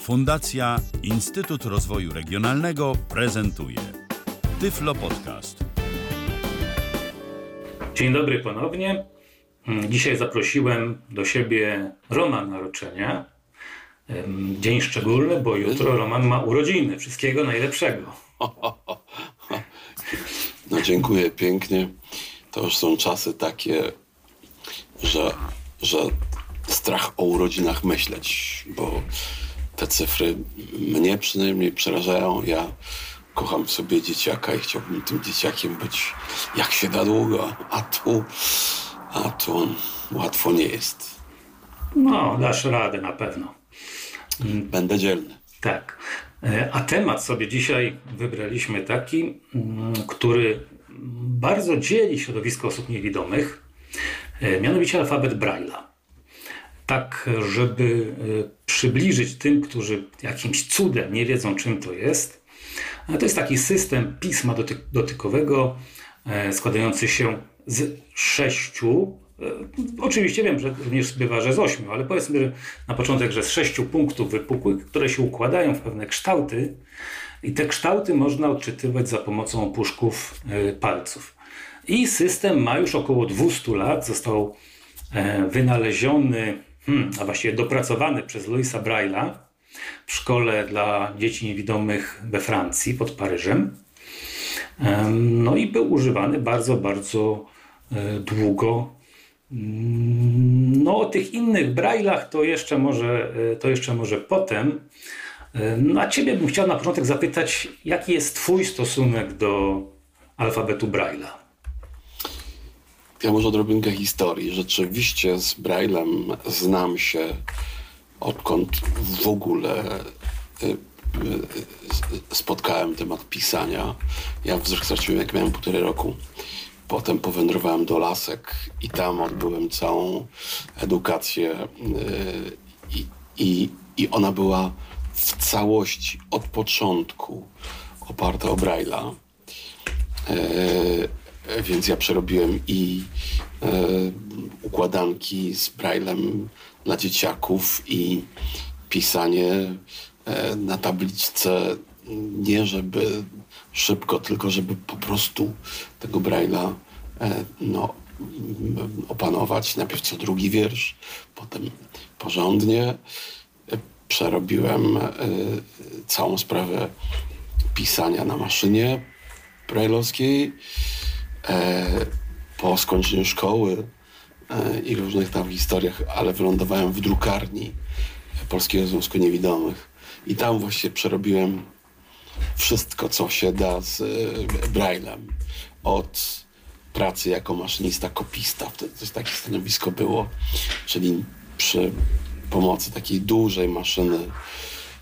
Fundacja Instytut Rozwoju Regionalnego prezentuje Tyflo Podcast. Dzień dobry ponownie. Dzisiaj zaprosiłem do siebie Roman Naroczenia. Dzień szczególny, bo jutro Roman ma urodziny. Wszystkiego najlepszego. No dziękuję pięknie. To już są czasy takie, że, że strach o urodzinach myśleć, bo te cyfry mnie przynajmniej przerażają. Ja kocham sobie dzieciaka i chciałbym tym dzieciakiem być jak się da długo, a tu, a tu łatwo nie jest. No, dasz radę na pewno. Będę dzielny. Tak. E, a temat sobie dzisiaj wybraliśmy taki, mm, który bardzo dzieli środowisko osób niewidomych, e, mianowicie alfabet Braille'a. Tak, żeby e, przybliżyć tym, którzy jakimś cudem nie wiedzą, czym to jest. To jest taki system pisma dotykowego składający się z sześciu Oczywiście wiem, że również bywa, że z ośmiu, ale powiedzmy na początek, że z sześciu punktów wypukłych, które się układają w pewne kształty i te kształty można odczytywać za pomocą puszków e, palców. I system ma już około 200 lat, został e, wynaleziony, hmm, a właściwie dopracowany przez Louisa Braille'a w szkole dla dzieci niewidomych we Francji pod Paryżem. No i był używany bardzo, bardzo e, długo Mm, no o tych innych braillach to jeszcze może, e, to jeszcze może potem. No, a Ciebie bym chciał na początek zapytać, jaki jest Twój stosunek do alfabetu Braille'a? Ja może odrobinkę historii. Rzeczywiście z Braillem znam się odkąd w ogóle e, spotkałem temat pisania. Ja wzrok straciłem jak miałem półtorej roku. Potem powędrowałem do Lasek i tam odbyłem całą edukację y, i, i, i ona była w całości od początku oparta o Braille'a. E, więc ja przerobiłem i e, układanki z Braillem dla dzieciaków i pisanie e, na tabliczce nie żeby szybko, tylko żeby po prostu tego Braille'a e, no, opanować. Najpierw co drugi wiersz, potem porządnie. E, przerobiłem e, całą sprawę pisania na maszynie brajlowskiej. Po skończeniu szkoły i różnych tam historiach, ale wylądowałem w drukarni Polskiego Związku Niewidomych. I tam właśnie przerobiłem wszystko, co się da z e, Braillem. Od pracy jako maszynista, kopista, wtedy coś takie stanowisko było, czyli przy pomocy takiej dużej maszyny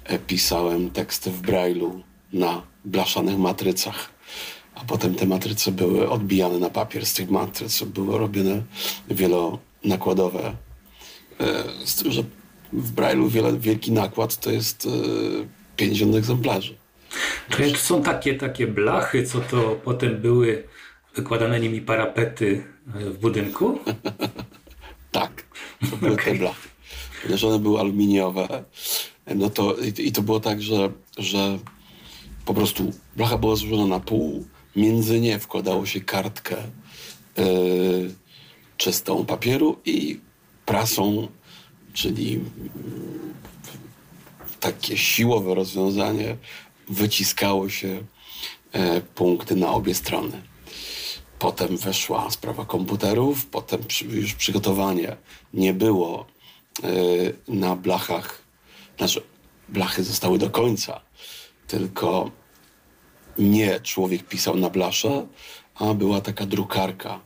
e, pisałem teksty w Braille'u na blaszanych matrycach, a potem te matryce były odbijane na papier. Z tych matryc były robione wielonakładowe. E, z tym, że w Braille'u wiele, wielki nakład to jest 50 egzemplarzy. To są takie, takie blachy, co to potem były wykładane nimi parapety e, w budynku? tak, to były okay. te blachy. Ponieważ one były aluminiowe, no to i, to było tak, że, że po prostu blacha była złożona na pół, między nie wkładało się kartkę yy, czystą papieru i prasą, czyli takie siłowe rozwiązanie wyciskało się e, punkty na obie strony. Potem weszła sprawa komputerów, potem już przygotowanie nie było e, na blachach, znaczy blachy zostały do końca, tylko nie człowiek pisał na blasze, a była taka drukarka,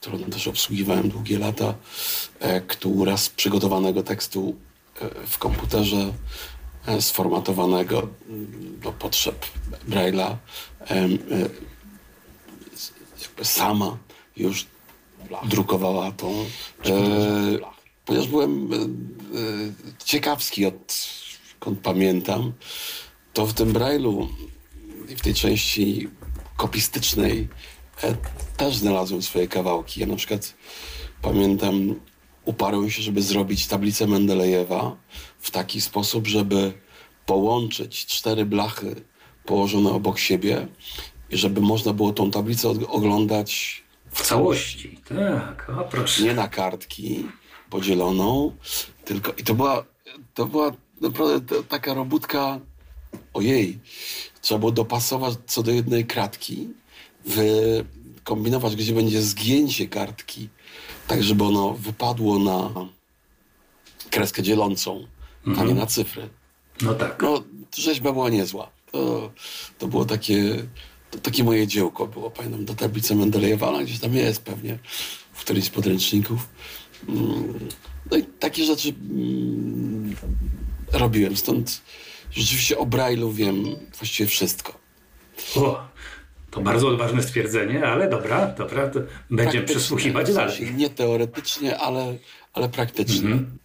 którą też obsługiwałem długie lata, e, która z przygotowanego tekstu w komputerze E, sformatowanego do potrzeb Braille'a e, sama już drukowała tą. E, ponieważ byłem ciekawski, odkąd pamiętam, to w tym Braille'u i w tej części kopistycznej też znalazłem swoje kawałki. Ja na przykład pamiętam uparłem się, żeby zrobić tablicę Mendelejewa w taki sposób, żeby połączyć cztery blachy położone obok siebie i żeby można było tą tablicę oglądać w całości. Tak, o proszę. Nie na kartki podzieloną, tylko i to była, to była naprawdę taka robótka, ojej, trzeba było dopasować co do jednej kratki, wykombinować, gdzie będzie zgięcie kartki, tak żeby ono wypadło na kreskę dzielącą, mhm. a nie mhm. na cyfry. No tak. No, rzeźba była niezła. To, to było takie, to takie moje dziełko było, pamiętam, do tablicy Mendelejewa, ona gdzieś tam jest pewnie w którymś z podręczników. Mm, no i takie rzeczy mm, robiłem, stąd rzeczywiście o Braille'u wiem właściwie wszystko. O, to bardzo odważne stwierdzenie, ale dobra, dobra, będziemy przysłuchiwać dalej. Nie teoretycznie, ale, ale praktycznie. Mhm.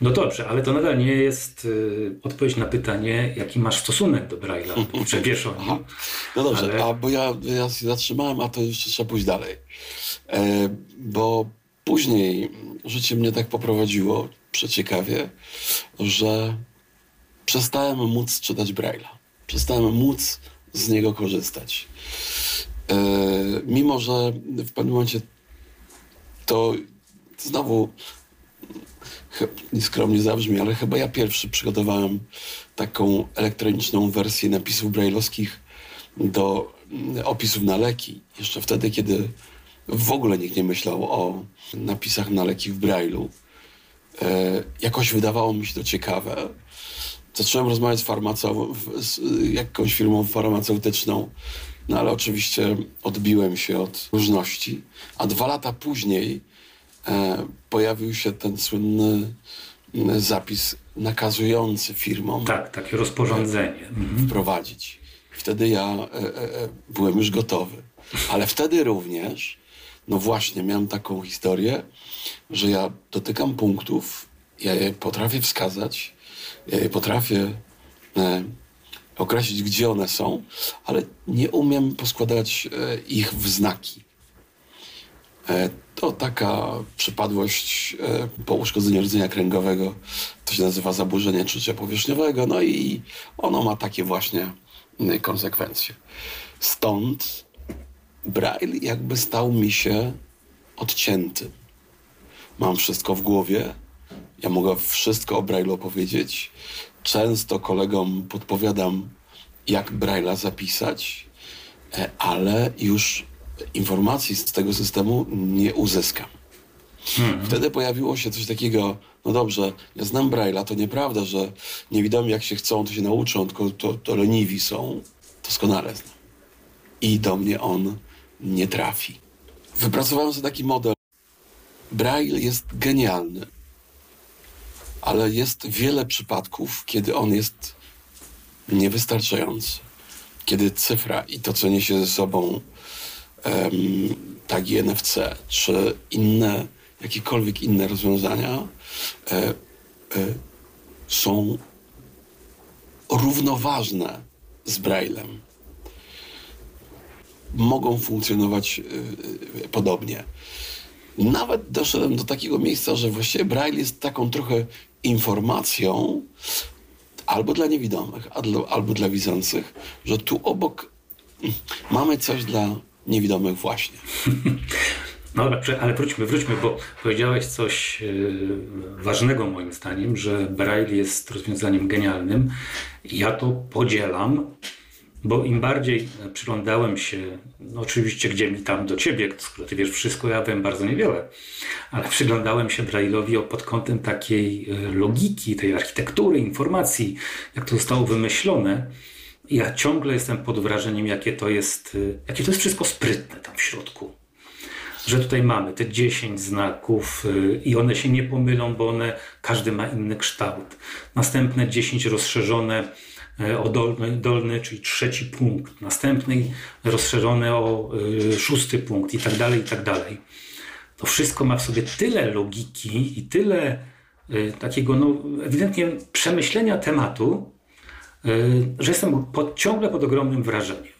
No dobrze, ale to nadal nie jest y, odpowiedź na pytanie, jaki masz stosunek do Braille'a. Przewiesz o nim. No dobrze, ale... a bo ja, ja się zatrzymałem, a to jeszcze trzeba pójść dalej. E, bo później życie mnie tak poprowadziło, przeciekawie, że przestałem móc czytać Braille'a. Przestałem móc z niego korzystać. E, mimo, że w pewnym momencie to znowu nieskromnie zabrzmi, ale chyba ja pierwszy przygotowałem taką elektroniczną wersję napisów brajlowskich do mm, opisów na leki. Jeszcze wtedy, kiedy w ogóle nikt nie myślał o napisach na leki w brajlu. E, jakoś wydawało mi się to ciekawe. Zacząłem rozmawiać z, farmaceu- z jakąś firmą farmaceutyczną, no ale oczywiście odbiłem się od różności. A dwa lata później e, pojawił się ten słynny zapis nakazujący firmom. Tak, takie rozporządzenie. Mhm. Wprowadzić. Wtedy ja e, e, e, byłem już gotowy. Ale wtedy również, no właśnie, miałem taką historię, że ja dotykam punktów, ja je potrafię wskazać, potrafię e, określić, gdzie one są, ale nie umiem poskładać e, ich w znaki. E, to taka przypadłość po uszkodzeniu rdzenia kręgowego, to się nazywa zaburzenie czucia powierzchniowego, no i ono ma takie właśnie konsekwencje. Stąd Braille jakby stał mi się odcięty. Mam wszystko w głowie, ja mogę wszystko o Braille'u opowiedzieć. Często kolegom podpowiadam, jak Braille'a zapisać, e, ale już informacji z tego systemu nie uzyskam. Hmm. Wtedy pojawiło się coś takiego, no dobrze, ja znam Braille'a, to nieprawda, że niewidomi jak się chcą, to się nauczą, tylko to, to leniwi są. Doskonale znam. I do mnie on nie trafi. Wypracowałem sobie taki model. Braille jest genialny, ale jest wiele przypadków, kiedy on jest niewystarczający. Kiedy cyfra i to, co niesie ze sobą um, tagi NFC, czy inne, jakiekolwiek inne rozwiązania e, e, są równoważne z Braillem. Mogą funkcjonować e, podobnie. Nawet doszedłem do takiego miejsca, że właściwie Braille jest taką trochę informacją albo dla niewidomych, albo dla widzących, że tu obok mamy coś dla niewidomych właśnie. No dobrze, ale wróćmy, wróćmy, bo powiedziałeś coś yy, ważnego moim zdaniem, że Braille jest rozwiązaniem genialnym. Ja to podzielam, bo im bardziej przyglądałem się, no oczywiście gdzie mi tam do ciebie, skoro ty wiesz wszystko, ja wiem bardzo niewiele, ale przyglądałem się Braille'owi pod kątem takiej e, logiki, tej architektury, informacji, jak to zostało wymyślone. Ja ciągle jestem pod wrażeniem, jakie to jest, e, jakie to jest wszystko sprytne tam w środku. Że tutaj mamy te 10 znaków e, i one się nie pomylą, bo one, każdy ma inny kształt. Następne 10 rozszerzone E, o dolny, dolny, czyli trzeci punkt, następny rozszerzony o y, szósty punkt i tak dalej, i tak dalej. To wszystko ma w sobie tyle logiki i tyle y, takiego no, ewidentnie przemyślenia tematu, że jestem pod, ciągle pod ogromnym wrażeniem.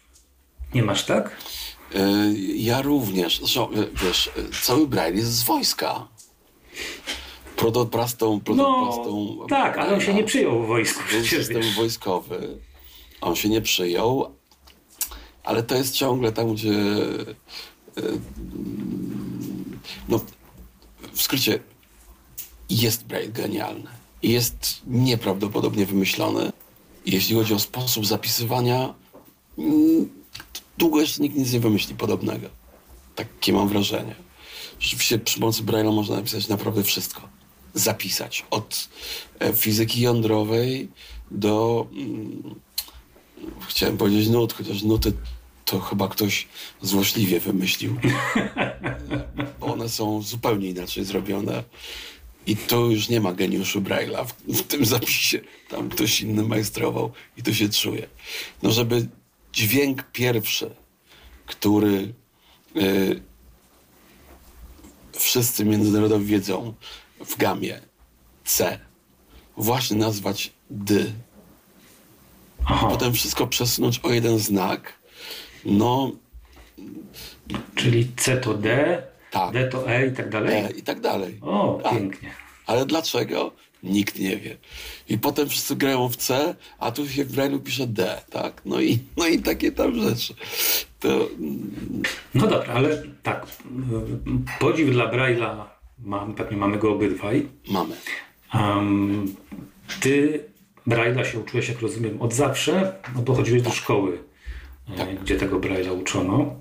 Nie masz tak? Ja również. Wiesz, cały Braille jest z wojska. Protoprastą, protoprastą No, tak, ale on się nie przyjął w wojsku. Był system wiesz. wojskowy. On się nie przyjął, ale to jest ciągle tam, gdzie. e, No, w skrócie, jest Braille genialny. Jest nieprawdopodobnie wymyślony. Jeśli chodzi o sposób zapisywania, mm, długo jeszcze nikt nic nie wymyśli podobnego. Takie mam wrażenie. Rzeczywiście przy pomocy Braille'a można napisać naprawdę wszystko. Zapisać. Od e, fizyki jądrowej do... Mm, chciałem powiedzieć nut, chociaż nuty to chyba ktoś złośliwie wymyślił. Bo one są zupełnie inaczej zrobione. I tu już nie ma geniuszu Braille'a w, w tym zapisie. Tam ktoś inny majstrował i to się czuje. No żeby dźwięk pierwszy, który y, wszyscy międzynarodowi wiedzą w gamie C, właśnie nazwać D, Aha, potem wszystko przesunąć o jeden znak, no czyli C to D, Tak. D to E i tak dalej. e, i tak dalej. O, Tak. pięknie. Ale dlaczego? Nikt nie wie. I potem wszyscy grają w C, a tu się w Braille'u pisze D, tak? No i, no i takie tam rzeczy. To mm, No dobra, ale tak, podziw dla Braille'a mam, pewnie mamy go obydwaj. mamy. Um, ty Braille'a się uczyłeś, jak rozumiem, od zawsze, no bo chodziłeś do szkoły, e, Tak. gdzie tego Braille'a uczono.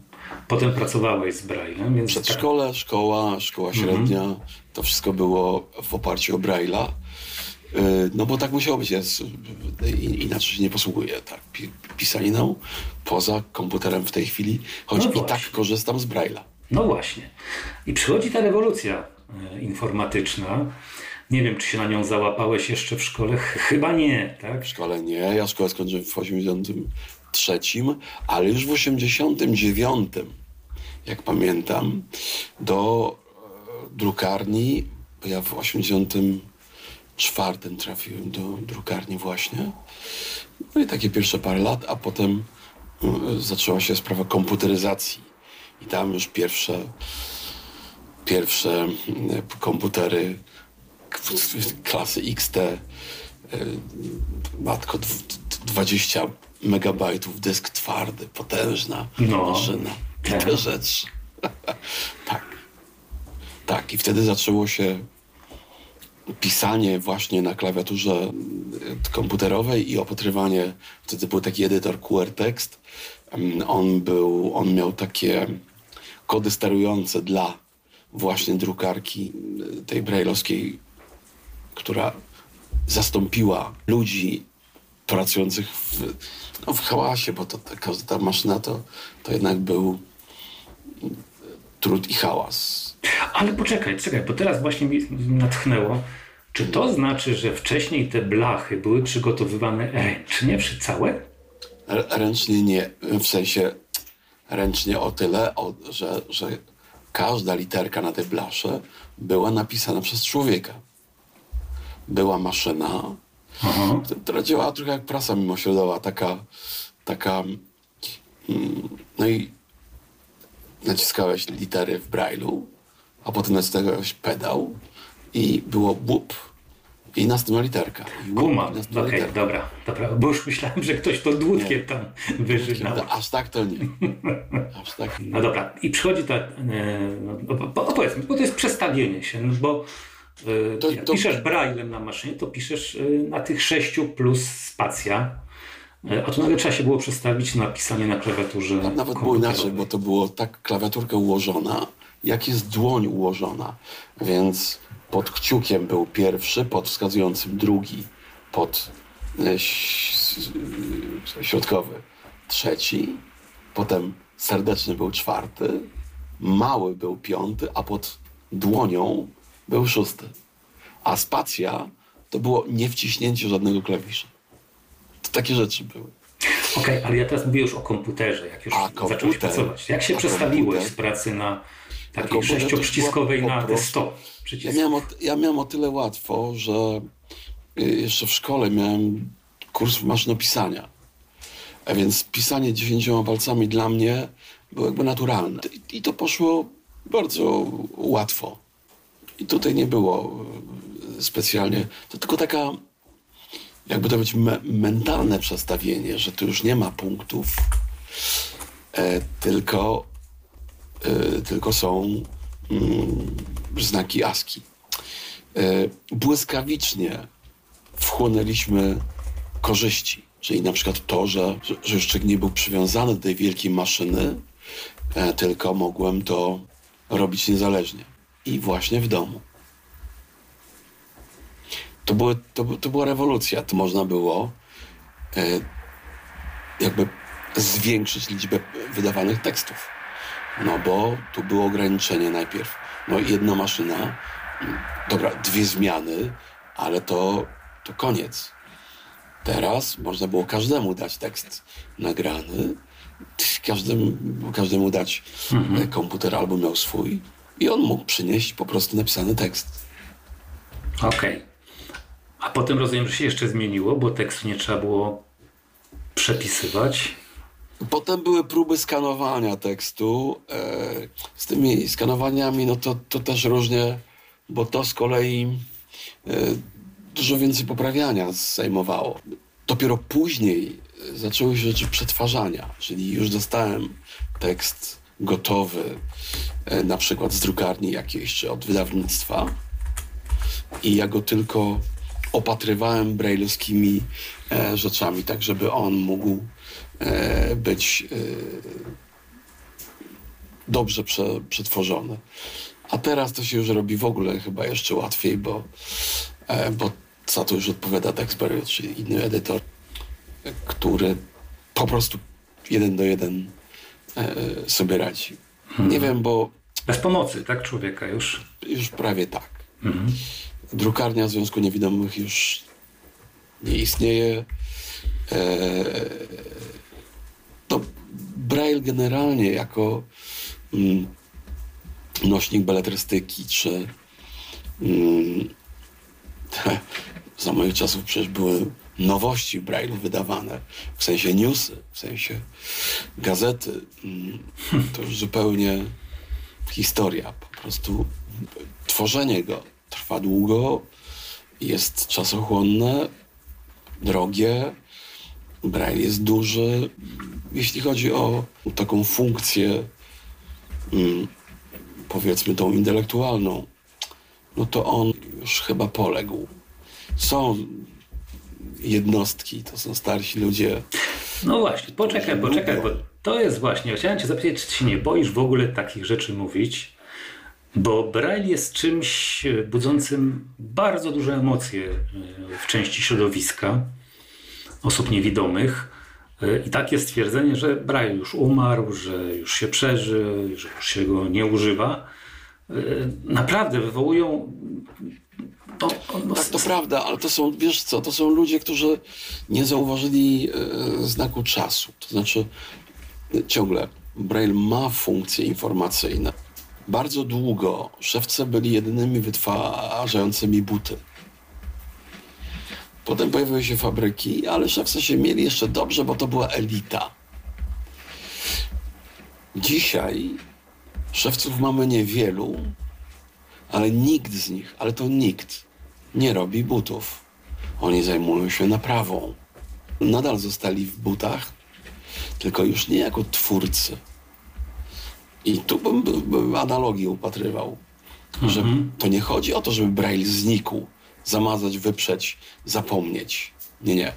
Potem pracowałeś z Braille'em, więc tak, Przedszkole, szkoła, szkoła średnia, to wszystko było w oparciu o Braille'a. Y, No bo tak musiało być, jest, inaczej się nie posługuję tak, pi- pisaniną poza komputerem w tej chwili, choć No i tak korzystam z Braille'a. No właśnie. I przychodzi ta rewolucja e, informatyczna. Nie wiem, czy się na nią załapałeś jeszcze w szkole. Ch- Chyba nie, tak? W szkole nie, ja szkołę skończyłem w 83, ale już w 89, jak pamiętam, do e, drukarni, bo ja w 84 trafiłem do drukarni właśnie. No i takie pierwsze parę lat, a potem e, zaczęła się sprawa komputeryzacji. I tam już pierwsze, pierwsze komputery klasy XT e, matko, dw- d- 20 megabajtów, dysk twardy, potężna No. maszyna. I te rzeczy. tak. Tak, i wtedy zaczęło się pisanie właśnie na klawiaturze komputerowej i opatrywanie, wtedy był taki edytor QR Text. On był, on miał takie kody sterujące dla właśnie drukarki y, tej brailleowskiej, która zastąpiła ludzi pracujących w, no, w hałasie, bo to ta, każda ta maszyna to, to jednak był mm, trud i hałas. Ale poczekaj, czekaj, bo teraz właśnie mi natchnęło. Czy to znaczy, że wcześniej te blachy były przygotowywane ręcznie, przy całe? Ręcznie nie, w sensie ręcznie o tyle, o, że, że każda literka na tej blasze była napisana przez człowieka. Była maszyna, Aha. która działała trochę jak prasa mimośrodowa, taka, taka mm, no i naciskałeś litery w Braille'u, a potem naciskałeś pedał i było łup i następna literka. Następna Okej, literka. dobra, dobra. Bo już myślałem, że ktoś to dłutkiem tam wyżynał. Aż tak to nie. Aż tak No dobra, i przychodzi ta. E, no, po- opowiedz mi, bo to jest przestawienie się, no bo e, To- jak to- piszesz braillem na maszynie, to piszesz e, na tych sześciu plus spacja, a tu nagle trzeba się było przestawić na pisanie na klawiaturze. Nawet było inaczej, bo to było tak klawiaturka ułożona, jak jest dłoń ułożona. Więc pod kciukiem był pierwszy, pod wskazującym drugi, pod e, s- środkowy trzeci, potem serdeczny był czwarty, mały był piąty, a pod dłonią był szósty. A spacja to było niewciśnięcie żadnego klawisza. To takie rzeczy były. Okej, ale ja teraz mówię już o komputerze, jak już A, zacząłeś komputer. pracować. Jak się przestawiłeś komputer. z pracy na takiej sześcioprzyciskowej na te prostu- 100 Ja miałem, o, ja miałem o tyle łatwo, że y, jeszcze w szkole miałem kurs maszynopisania. A więc pisanie dziesięcioma palcami dla mnie było jakby naturalne. I, to poszło bardzo łatwo. I tutaj nie było specjalnie. To tylko taka, jakby to być me mentalne przestawienie, że tu już nie ma punktów, e, tylko, tylko są mm, znaki ASCII. E, błyskawicznie wchłonęliśmy korzyści. Czyli na przykład to, że, że jeszcze nie był przywiązany do tej wielkiej maszyny, e, tylko mogłem to robić niezależnie. I właśnie w domu. To, były, to, to była rewolucja. To można było e, jakby zwiększyć liczbę wydawanych tekstów. No bo tu było ograniczenie najpierw. No jedna maszyna, dobra, dwie zmiany, ale to, to koniec. Teraz można było każdemu dać tekst nagrany, każdemu, każdemu dać mhm. komputer albo miał swój i on mógł przynieść po prostu napisany tekst. Okej. Okay. A potem rozumiem, że się jeszcze zmieniło, bo tekstu nie trzeba było przepisywać. Potem były próby skanowania tekstu. E, z tymi skanowaniami, no to, to też różnie, bo to z kolei e, dużo więcej poprawiania zajmowało. Dopiero później zaczęły się rzeczy przetwarzania, czyli już dostałem tekst gotowy, e, na przykład z drukarni jakiejś, czy od wydawnictwa i ja go tylko opatrywałem brailleowskimi rzeczami, tak żeby on mógł być e, dobrze prze, przetworzony. A teraz to się już robi w ogóle chyba jeszcze łatwiej, bo, e, bo za to już odpowiada Dexberry, czyli inny edytor, który po prostu jeden do jeden e, sobie radzi. Hmm. Nie wiem, bo... Bez pomocy, tak, człowieka już? Już prawie tak. Hmm. Drukarnia Związku Niewidomych już nie istnieje. E, Braille generalnie jako mm, nośnik beletrystyki, czy mm, za moich czasów przecież były nowości w Braille'u wydawane, w sensie newsy, w sensie gazety. Mm, to już zupełnie historia. Po prostu tworzenie go trwa długo, jest czasochłonne, drogie. Braille jest duży. Jeśli chodzi o taką funkcję, mm, powiedzmy tą intelektualną, no to on już chyba poległ. Są jednostki, to są starsi ludzie. No właśnie, poczekaj, poczekaj, bo to jest właśnie, chciałem cię zapytać, czy się nie boisz w ogóle takich rzeczy mówić, bo Braille jest czymś budzącym bardzo duże emocje e, w części środowiska osób niewidomych. E, I takie stwierdzenie, że Braille już umarł, że już się przeżył, że już się go nie używa, e, naprawdę wywołują to, no, tak, to prawda, ale to są, wiesz co, to są ludzie, którzy nie zauważyli e, znaku czasu. To znaczy, ciągle Braille ma funkcje informacyjne. Bardzo długo szewce byli jedynymi wytwarzającymi buty. Potem pojawiły się fabryki, ale szewce się mieli jeszcze dobrze, bo to była elita. Dzisiaj szewców mamy niewielu, ale nikt z nich, ale to nikt nie robi butów. Oni zajmują się naprawą. Nadal zostali w butach, tylko już nie jako twórcy. I tu bym, bym analogii upatrywał, mhm. że to nie chodzi o to, żeby Braille znikł, zamazać, wyprzeć, zapomnieć. Nie, nie.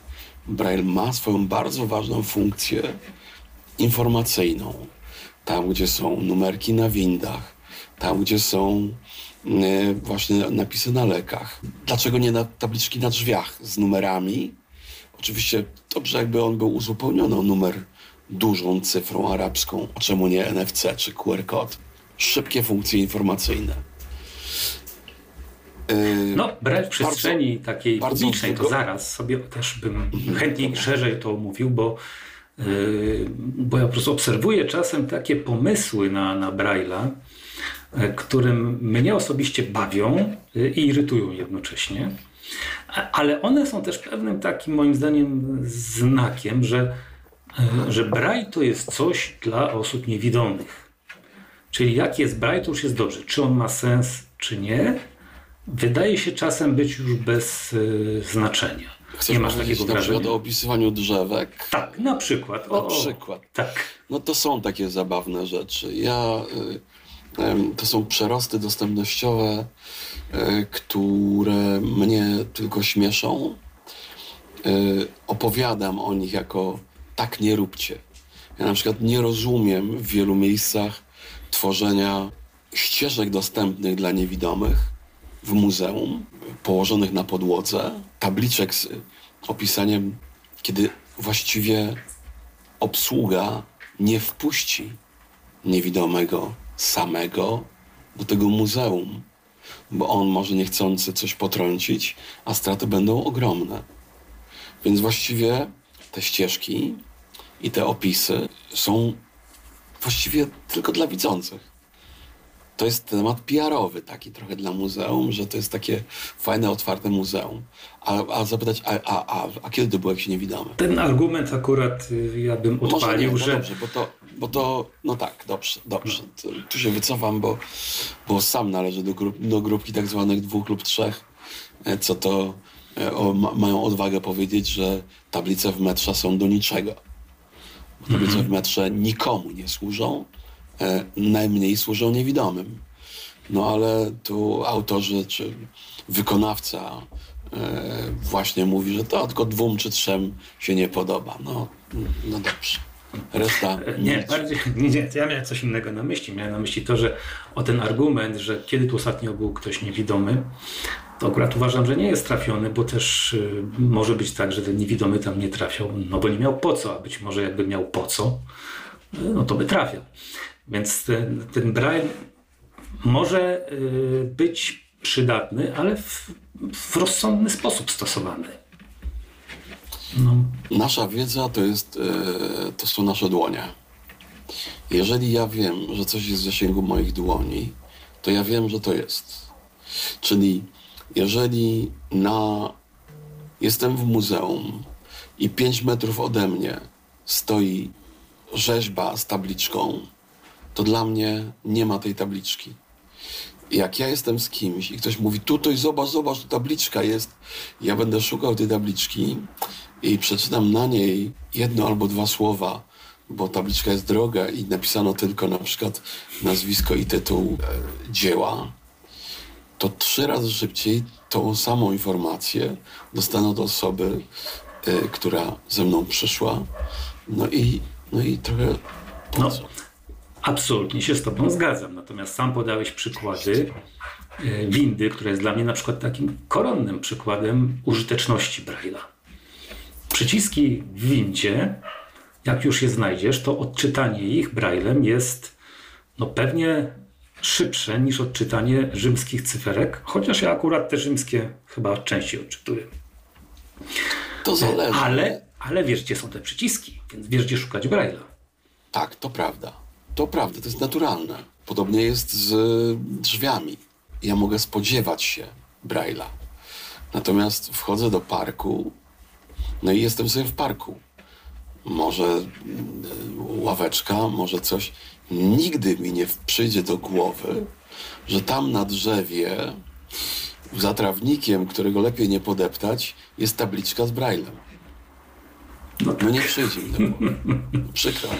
Braille ma swoją bardzo ważną funkcję informacyjną. Tam, gdzie są numerki na windach, tam, gdzie są E, właśnie napisy na lekach. Dlaczego nie na tabliczki na drzwiach z numerami? Oczywiście dobrze, jakby on był uzupełniony o numer dużą cyfrą arabską, a czemu nie NFC czy QR kod? Szybkie funkcje informacyjne. E, no, brać w przestrzeni bardzo, takiej bardzo publicznej, to zaraz sobie też bym mhm. chętniej szerzej to mówił, bo, yy, bo ja po prostu obserwuję czasem takie pomysły na, na Braille'a, E, którym mnie osobiście bawią e, i irytują jednocześnie, ale one są też pewnym takim moim zdaniem znakiem, że, e, że Braille to jest coś dla osób niewidomych. Czyli jak jest Braille, to już jest dobrze. Czy on ma sens, czy nie, wydaje się czasem być już bez y, znaczenia. Chcesz nie masz takiego na wrażenia? o opisywaniu drzewek? Tak, na przykład. Na O, o, przykład. Tak. No to są takie zabawne rzeczy. Ja, y, to są przerosty dostępnościowe, y, które mnie tylko śmieszą. Opowiadam o nich jako tak nie róbcie. Ja na przykład nie rozumiem w wielu miejscach tworzenia ścieżek dostępnych dla niewidomych w muzeum, położonych na podłodze, tabliczek z opisaniem, kiedy właściwie obsługa nie wpuści niewidomego samego do tego muzeum, bo on może niechcący coś potrącić, a straty będą ogromne. Więc właściwie te ścieżki i te opisy są właściwie tylko dla widzących. To jest temat PR-owy taki trochę dla muzeum, że to jest takie fajne, otwarte muzeum. A, a zapytać, a, a, a, a kiedy ty byłeś niewidomy? Ten argument akurat y, ja bym odpalił, nie, no że dobrze, bo to, bo to, no tak, dobrze, dobrze. Tu, tu się wycofam, bo, bo sam należę do, grup, do grupki tak zwanych dwóch lub trzech, e, co to e, o, ma, mają odwagę powiedzieć, że tablice w metrze są do niczego. Tablice w metrze nikomu nie służą, najmniej służą niewidomym. No ale tu autorzy czy wykonawca e, właśnie mówi, że to tylko dwóm czy trzem się nie podoba. No, no dobrze. Reszta Nie, nic. bardziej, nie, ja miałem coś innego na myśli. Miałem na myśli to, że o ten argument, że kiedy tu ostatnio był ktoś niewidomy, to akurat uważam, że nie jest trafiony, bo też y, może być tak, że ten niewidomy tam nie trafiał, no bo nie miał po co, a być może jakby miał po co, y, no to by trafiał. Więc ten, ten Braille może y, być przydatny, ale w, w rozsądny sposób stosowany. No, Nasza wiedza to, jest, e, to są nasze dłonie. Jeżeli ja wiem, że coś jest w zasięgu moich dłoni, to ja wiem, że to jest. Czyli jeżeli na, jestem w muzeum i 5 metrów ode mnie stoi rzeźba z tabliczką, to dla mnie nie ma tej tabliczki. Jak ja jestem z kimś i ktoś mówi, tutaj zobacz, zobacz, tu tabliczka jest, ja będę szukał tej tabliczki i przeczytam na niej jedno albo dwa słowa, bo tabliczka jest droga i napisano tylko na przykład nazwisko i tytuł e, dzieła, to trzy razy szybciej tą samą informację dostanę od osoby, e, która ze mną przyszła. No i, no i trochę No. Absolutnie się z Tobą zgadzam. Natomiast sam podałeś przykłady e, windy, która jest dla mnie na przykład takim koronnym przykładem użyteczności Braille'a. Przyciski w windzie, jak już je znajdziesz, to odczytanie ich Braillem jest no pewnie szybsze niż odczytanie rzymskich cyferek, chociaż ja akurat te rzymskie chyba częściej odczytuję. To zależy. Ale, ale wiesz, gdzie są te przyciski, więc wiesz, gdzie szukać Braille'a. Tak, to prawda. To prawda, to jest naturalne. Podobnie jest z drzwiami. Ja mogę spodziewać się Braille'a. Natomiast wchodzę do parku, no i jestem sobie w parku. Może mm, ławeczka, może coś. Nigdy mi nie przyjdzie do głowy, że tam na drzewie, za trawnikiem, którego lepiej nie podeptać, jest tabliczka z Braille'em. No nie przyjdzie mi do głowy. Przykro.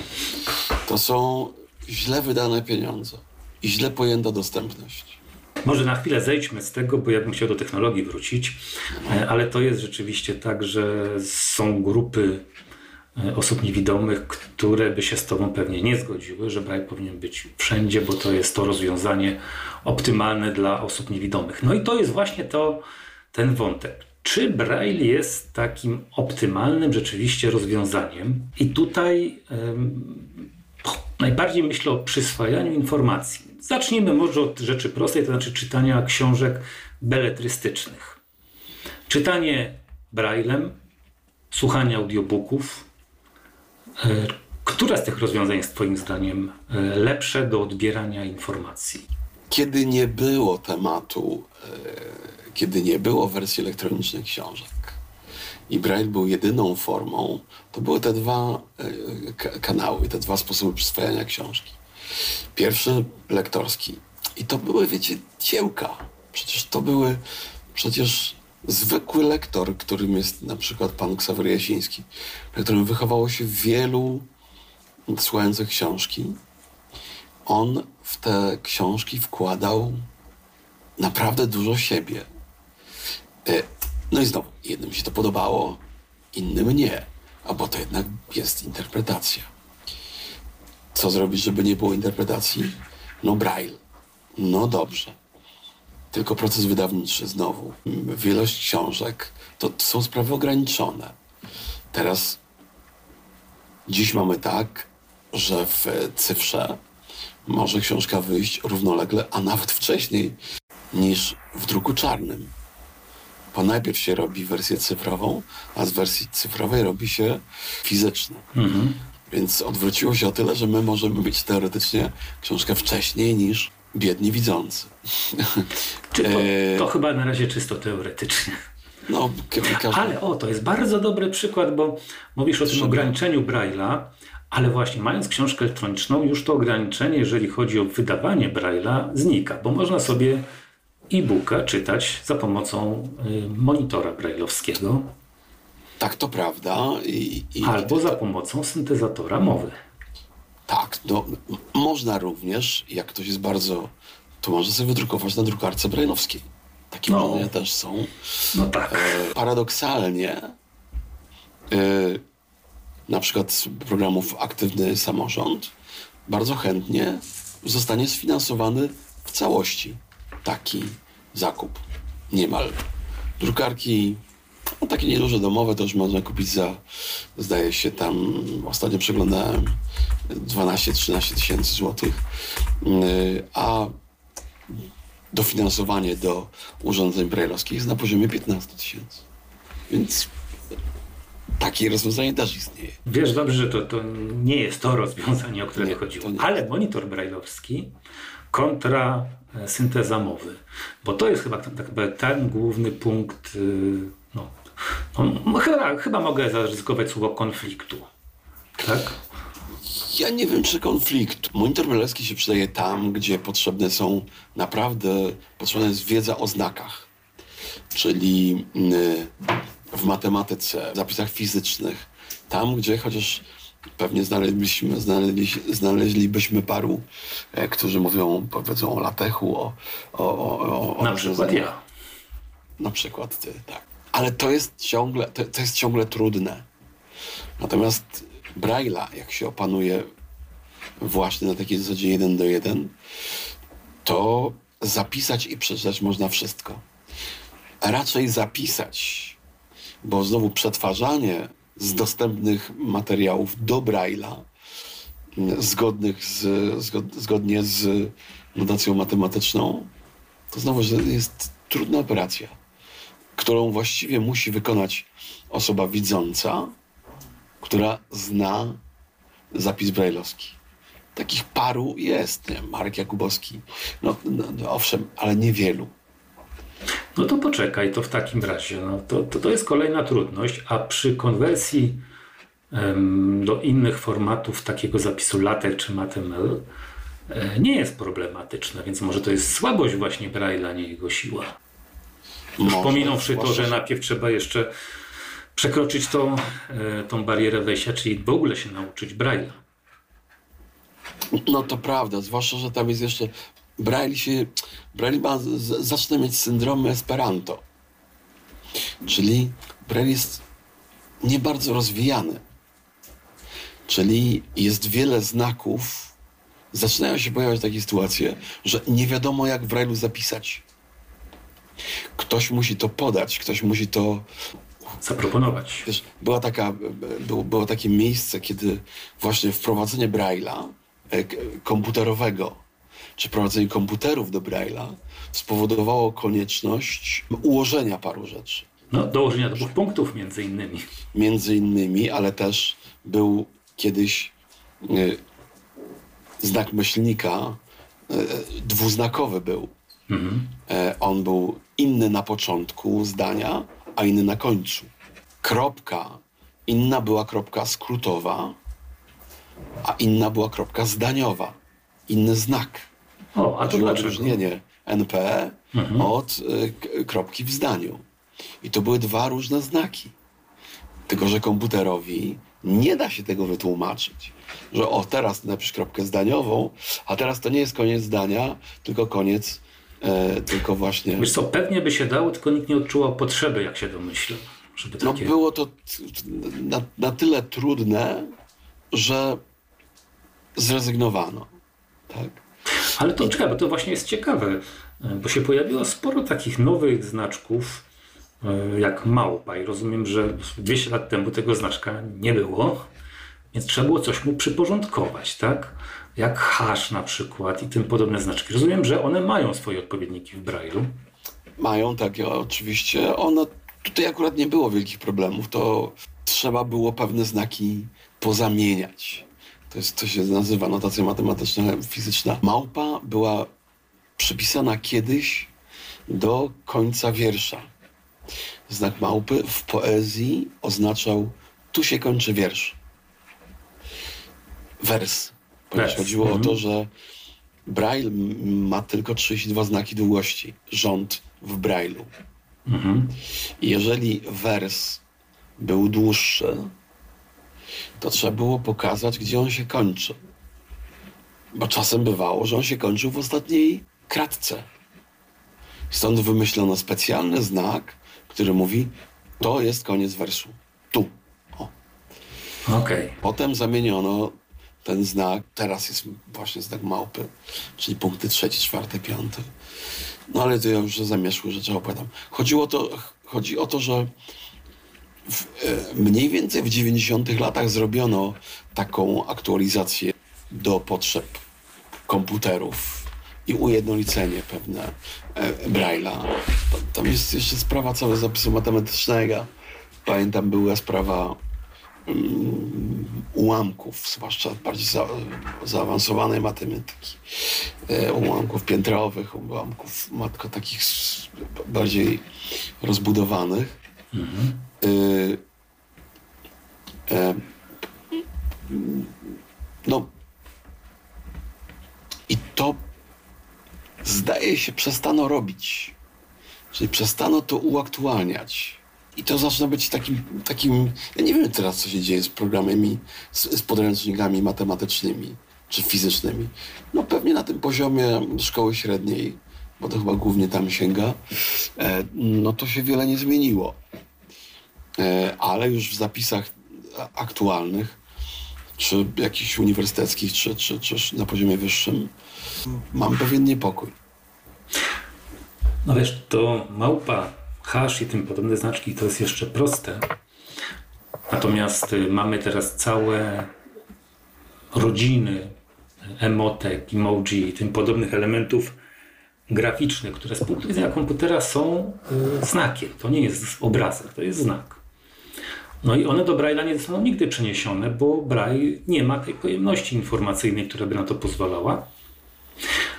To są źle wydane pieniądze i źle pojęta dostępność. Może na chwilę zejdźmy z tego, bo ja bym chciał do technologii wrócić, E, ale to jest rzeczywiście tak, że są grupy e, osób niewidomych, które by się z Tobą pewnie nie zgodziły, że Braille powinien być wszędzie, bo to jest to rozwiązanie optymalne dla osób niewidomych. No i to jest właśnie to, ten wątek. Czy Braille jest takim optymalnym rzeczywiście rozwiązaniem? I tutaj najbardziej myślę o przyswajaniu informacji. Zacznijmy może od rzeczy prostej, to znaczy czytania książek beletrystycznych. Czytanie braillem, słuchanie audiobooków. E, Które z tych rozwiązań jest Twoim zdaniem e, lepsze do odbierania informacji? Kiedy nie było tematu, e, kiedy nie było wersji elektronicznych książek i Braille był jedyną formą, to były te dwa e, ka- kanały, te dwa sposoby przyswajania książki. Pierwszy lektorski. I to były, wiecie, dziełka. Przecież to były, przecież zwykły lektor, którym jest na przykład pan Ksawery Jasiński, na którym wychowało się wielu słuchających książki, on w te książki wkładał naprawdę dużo siebie. No i znowu, jednym się to podobało, innym nie. A bo to jednak jest interpretacja. Co zrobić, żeby nie było interpretacji? No braille. No dobrze. Tylko proces wydawniczy znowu. Wielość książek to są sprawy ograniczone. Teraz dziś mamy tak, że w cyfrze może książka wyjść równolegle, a nawet wcześniej niż w druku czarnym. Bo najpierw się robi wersję cyfrową, a z wersji cyfrowej robi się fizyczna. Więc odwróciło się o tyle, że my możemy mieć teoretycznie książkę wcześniej niż biedni widzący. Czy to, E, to chyba na razie czysto teoretycznie. No, ka- każdy... Ale o, to jest bardzo dobry przykład, bo mówisz o tym ograniczeniu Braille'a, ale właśnie mając książkę elektroniczną, już to ograniczenie, jeżeli chodzi o wydawanie Braille'a, znika, bo można sobie e-booka czytać za pomocą y, monitora brailleowskiego Tak, to prawda. I, i, albo za pomocą syntezatora mowy. Tak, no, można również, jak ktoś jest bardzo, to może sobie wydrukować na drukarce brajlowskiej. Takie No. też są. No tak. E, paradoksalnie, e, na przykład z programów Aktywny Samorząd, bardzo chętnie zostanie sfinansowany w całości taki zakup. Niemal. Drukarki, no takie nieduże domowe to już można kupić za, zdaje się tam, ostatnio przeglądałem, 12-13 tysięcy złotych, Yy, a dofinansowanie do urządzeń brajlowskich jest na poziomie 15 tysięcy. Więc takie rozwiązanie też istnieje. Wiesz dobrze, że to, to nie jest to rozwiązanie, o które Nie, chodziło. Ale monitor brailleowski kontra e, synteza mowy. Bo to jest chyba tak ten główny punkt. y, No, no, chyba, chyba mogę zaryzykować słowo konfliktu. Tak? Ja nie wiem, czy konflikt. Monitor brajlowski się przydaje tam, gdzie potrzebne są naprawdę, potrzebna jest wiedza o znakach. Czyli y, w matematyce, w zapisach fizycznych. Tam, gdzie chociaż pewnie znaleźlibyśmy, znaleźli, znaleźlibyśmy paru, e, którzy mówią, powiedzą o latechu, o, o, o, o, Na przykład ja. Na przykład ty, tak. Ale to jest ciągle, to, to jest ciągle trudne. Natomiast Braille'a, jak się opanuje właśnie na takiej zasadzie jeden do jeden, to zapisać i przeczytać można wszystko. Raczej zapisać, bo znowu przetwarzanie z dostępnych materiałów do Braille'a, zgodnych z, zgod, zgodnie z notacją matematyczną, to znowu jest trudna operacja, którą właściwie musi wykonać osoba widząca, która zna zapis brajlowski. Takich paru jest, nie? Marek Jakubowski. No, no, no owszem, ale niewielu. No to poczekaj, to w takim razie. No, to, to, to jest kolejna trudność, a przy konwersji em, do innych formatów takiego zapisu LaTeX czy MateML e, nie jest problematyczne, więc może to jest słabość właśnie Braille'a, nie jego siła. Już Może, pominąwszy to, że najpierw trzeba jeszcze przekroczyć tą, e, tą barierę wejścia, czyli w ogóle się nauczyć Braille'a. No to prawda, zwłaszcza, że tam jest jeszcze... Braille się... Braille ma, z, zaczyna mieć syndrom Esperanto. Czyli Braille jest nie bardzo rozwijany. Czyli jest wiele znaków. Zaczynają się pojawiać takie sytuacje, że nie wiadomo jak w Braille'u zapisać. Ktoś musi to podać, ktoś musi to Zaproponować. Wiesz, była taka, było, było takie miejsce, kiedy właśnie wprowadzenie Braille'a e, komputerowego, czy wprowadzenie komputerów do Braille'a spowodowało konieczność ułożenia paru rzeczy. No, dołożenia dwóch punktów między innymi. Między innymi, ale też był kiedyś e, znak myślnika, e, dwuznakowy był. E, on był inny na początku zdania, a inny na końcu. Kropka, inna była kropka skrótowa, a inna była kropka zdaniowa. Inny znak. O, a to odróżnienie NP od y, kropki w zdaniu. I to były dwa różne znaki. Tylko, że komputerowi nie da się tego wytłumaczyć. Że o, teraz napisz kropkę zdaniową, a teraz to nie jest koniec zdania, tylko koniec, e, tylko właśnie... Wiesz co, pewnie by się dało, tylko nikt nie odczuwał potrzeby, jak się domyślam. Żeby No takie... było to na, na tyle trudne, że zrezygnowano. Tak? Ale to czekaj, bo to właśnie jest ciekawe, bo się pojawiło sporo takich nowych znaczków, e, jak małpa i rozumiem, że 200 lat temu tego znaczka nie było, więc trzeba było coś mu przyporządkować, tak? Jak hash na przykład i tym podobne znaczki. Rozumiem, że one mają swoje odpowiedniki w Braille'u. Mają takie oczywiście. One, tutaj akurat nie było wielkich problemów. To trzeba było pewne znaki pozamieniać. To jest, to się nazywa notacja matematyczna, fizyczna. Małpa była przypisana kiedyś do końca wiersza. Znak małpy w poezji oznaczał tu się kończy wiersz. Wers. Ponieważ chodziło o mhm. to, że Braille ma tylko 32 znaki długości. Rząd w Braille'u. I jeżeli wers był dłuższy, to trzeba było pokazać, gdzie on się kończy. Bo czasem bywało, że on się kończył w ostatniej kratce. Stąd wymyślono specjalny znak, który mówi, to jest koniec wersu. Tu. O. Okej. Potem zamieniono ten znak, teraz jest właśnie znak małpy, czyli punkty trzeci, czwarty, piąty. No ale to ja już zamieszły rzeczy opowiadam. Chodziło to, chodzi o to, że w, e, mniej więcej w 90 latach zrobiono taką aktualizację do potrzeb komputerów i ujednolicenie pewne e, Braille'a. Tam- jest jeszcze sprawa całego zapisu matematycznego. Pamiętam, była sprawa ułamków, zwłaszcza bardziej za, zaawansowanej matematyki, e, ułamków piętrowych, ułamków matko takich bardziej rozbudowanych. E, no i to zdaje się przestano robić. Czyli przestano to uaktualniać. I to zaczyna być takim, takim. Ja nie wiem teraz, co się dzieje z programami, z, z podręcznikami matematycznymi czy fizycznymi. No pewnie na tym poziomie szkoły średniej, bo to chyba głównie tam sięga, e, no to się wiele nie zmieniło. E, ale już w zapisach aktualnych, czy jakichś uniwersyteckich, czy, czy, czy na poziomie wyższym, mam pewien niepokój. No wiesz, to małpa, hash i tym podobne znaczki to jest jeszcze proste. Natomiast y, mamy teraz całe rodziny emotek, emoji i tym podobnych elementów graficznych, które z punktu widzenia komputera są y, znakiem. To nie jest obrazek, to jest znak. No i one do Braille'a nie zostaną nigdy przeniesione, bo Braille nie ma tej pojemności informacyjnej, która by na to pozwalała.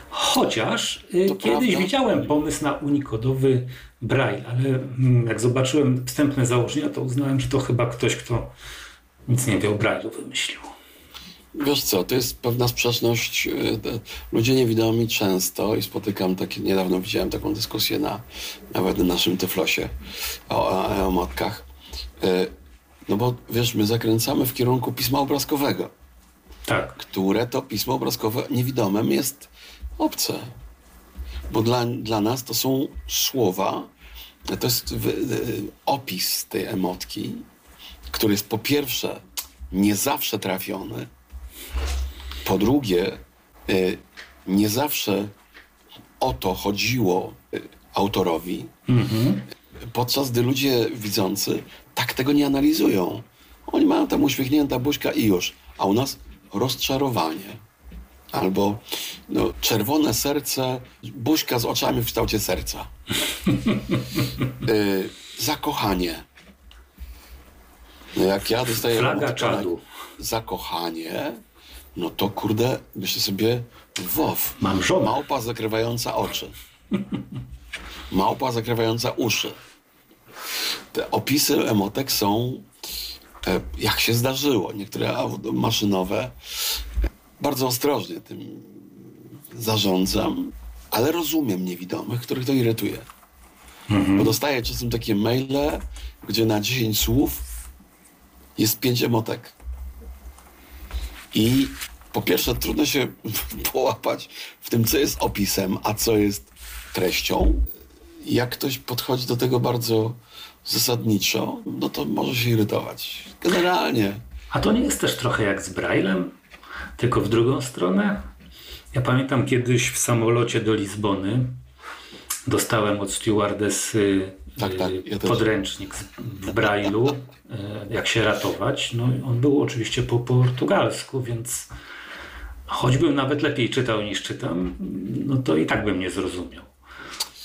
Chociaż y, To kiedyś prawda. widziałem pomysł na unikodowy Braille, ale mm, jak zobaczyłem wstępne założenia, to uznałem, że to chyba ktoś, kto nic nie wie o Braille'u wymyślił. Wiesz co, to jest pewna sprzeczność. te- Ludzie niewidomi często, i spotykam takie, niedawno widziałem taką dyskusję na nawet na naszym Tyflosie o, o, o matkach. No bo wiesz, my zakręcamy w kierunku pisma obrazkowego, Tak. które to pismo obrazkowe niewidomym jest obce. Bo dla, dla nas to są słowa, to jest wy- y, opis tej emotki, który jest po pierwsze nie zawsze trafiony, po drugie y, nie zawsze o to chodziło y, autorowi, podczas gdy ludzie widzący tak tego nie analizują. Oni mają tam uśmiechnięta buźka i już, a u nas rozczarowanie. Albo no, czerwone serce, buźka z oczami w kształcie serca. y, zakochanie. No jak ja dostaję Flaga czadu. zakochanie, no to kurde, myślę sobie, wow. Mam żonę. Małpa zakrywająca oczy. Małpa zakrywająca uszy. Te opisy emotek są, e, jak się zdarzyło, niektóre maszynowe. Bardzo ostrożnie tym zarządzam, ale rozumiem niewidomych, których to irytuje. Bo dostaję czasem takie maile, gdzie na 10 słów jest 5 emotek. I po pierwsze trudno się połapać w tym, co jest opisem, a co jest treścią. Jak ktoś podchodzi do tego bardzo zasadniczo, no to może się irytować. Generalnie. A to nie jest też trochę jak z Braillem, tylko w drugą stronę? Ja pamiętam kiedyś w samolocie do Lizbony dostałem od stewardessy Tak, tak, y, ja też. podręcznik w Braille'u, y, jak się ratować. No i on był oczywiście po portugalsku, więc choćbym nawet lepiej czytał niż czytam, no to i tak bym nie zrozumiał.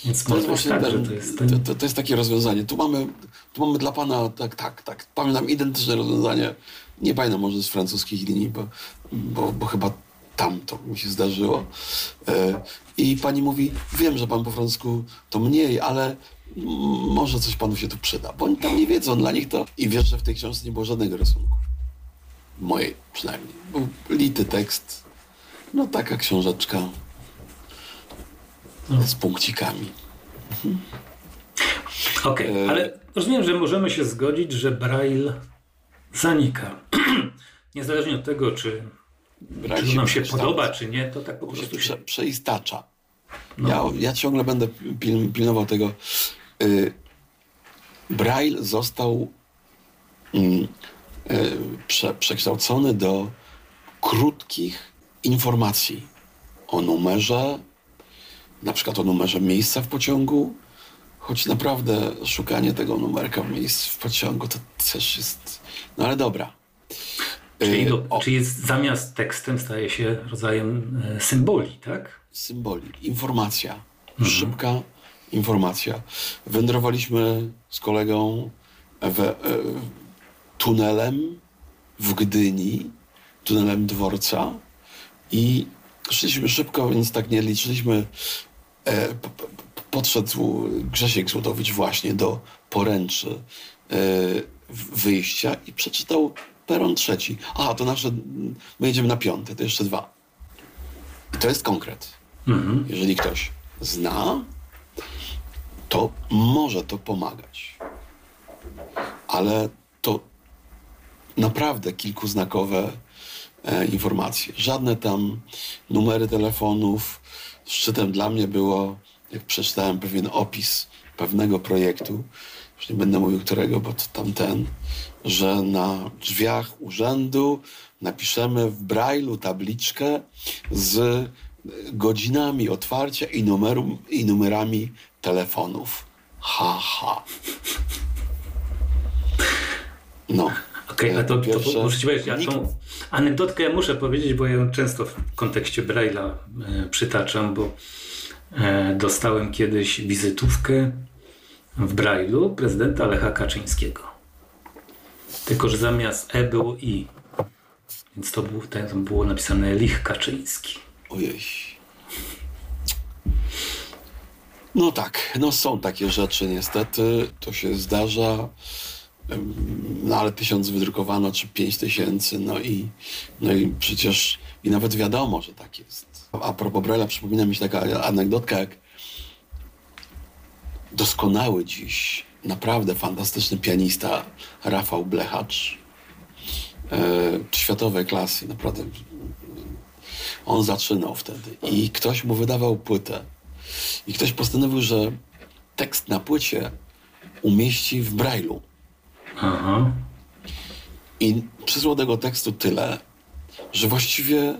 Więc To jest właśnie tak, ten, to jest ten... to, to jest takie rozwiązanie. Tu mamy, tu mamy dla pana, tak, tak, tak. Pamiętam identyczne rozwiązanie. Nie pamiętam może z francuskich linii, bo, bo, bo chyba tam to mi się zdarzyło. E, I pani mówi, wiem, że pan po francusku to mniej, ale może coś panu się tu przyda. Bo oni tam nie wiedzą, dla nich to... I wiesz, że w tej książce nie było żadnego rysunku. Mojej przynajmniej. Był lity tekst. No taka książeczka z punkcikami. Okej, E, ale rozumiem, że możemy się zgodzić, że Braille zanika. Niezależnie od tego, czy, Braille czy nam się podoba, czy nie, to tak po się prostu prze, się... przeistacza. No. Ja, ja ciągle będę pil, pilnował tego. Y, Braille został mm, y, prze, przekształcony do krótkich informacji o numerze, na przykład o numerze miejsca w pociągu, choć naprawdę szukanie tego numerka w miejscu w pociągu to też jest... No ale dobra. Czyli, Y, do, o, czyli jest, zamiast tekstem staje się rodzajem e, symboli, tak? symboli, informacja, szybka informacja. Wędrowaliśmy z kolegą w, e, tunelem w Gdyni, tunelem dworca i szliśmy szybko, więc tak nie liczyliśmy. E, podszedł Grzesiek Złotowicz właśnie do poręczy e, wyjścia i przeczytał peron trzeci. Aha, to nasze, my jedziemy na piąte, to jeszcze dwa. I to jest konkret. Mhm. Jeżeli ktoś zna, to może to pomagać. Ale to naprawdę kilkuznakowe e, informacje. Żadne tam numery telefonów. Szczytem dla mnie było, jak przeczytałem pewien opis pewnego projektu, już nie będę mówił którego, bo to tamten, że na drzwiach urzędu napiszemy w brailu tabliczkę z godzinami otwarcia i, numerum, i numerami telefonów. Ha, ha. No. Okej, a to, to Pierwsze- muszę ci powiedzieć, ja tą anegdotkę ja muszę powiedzieć, bo ja ją często w kontekście Braille'a e, przytaczam, bo e, dostałem kiedyś wizytówkę w Braille'u prezydenta Lecha Kaczyńskiego. Tylko, że zamiast E było I. Więc to było, tam było napisane Lich Kaczyński. Ojej. No tak, no są takie rzeczy niestety, to się zdarza. No ale tysiąc wydrukowano, czy pięć tysięcy, no i, no i przecież, i nawet wiadomo, że tak jest. A propos Brela, przypomina mi się taka anegdotka, jak doskonały dziś, naprawdę fantastyczny pianista Rafał Blechacz, e, światowej klasy, naprawdę on zaczynał wtedy i ktoś mu wydawał płytę. I ktoś postanowił, że tekst na płycie umieści w brailu. Aha. I przysłał tego tekstu tyle, że właściwie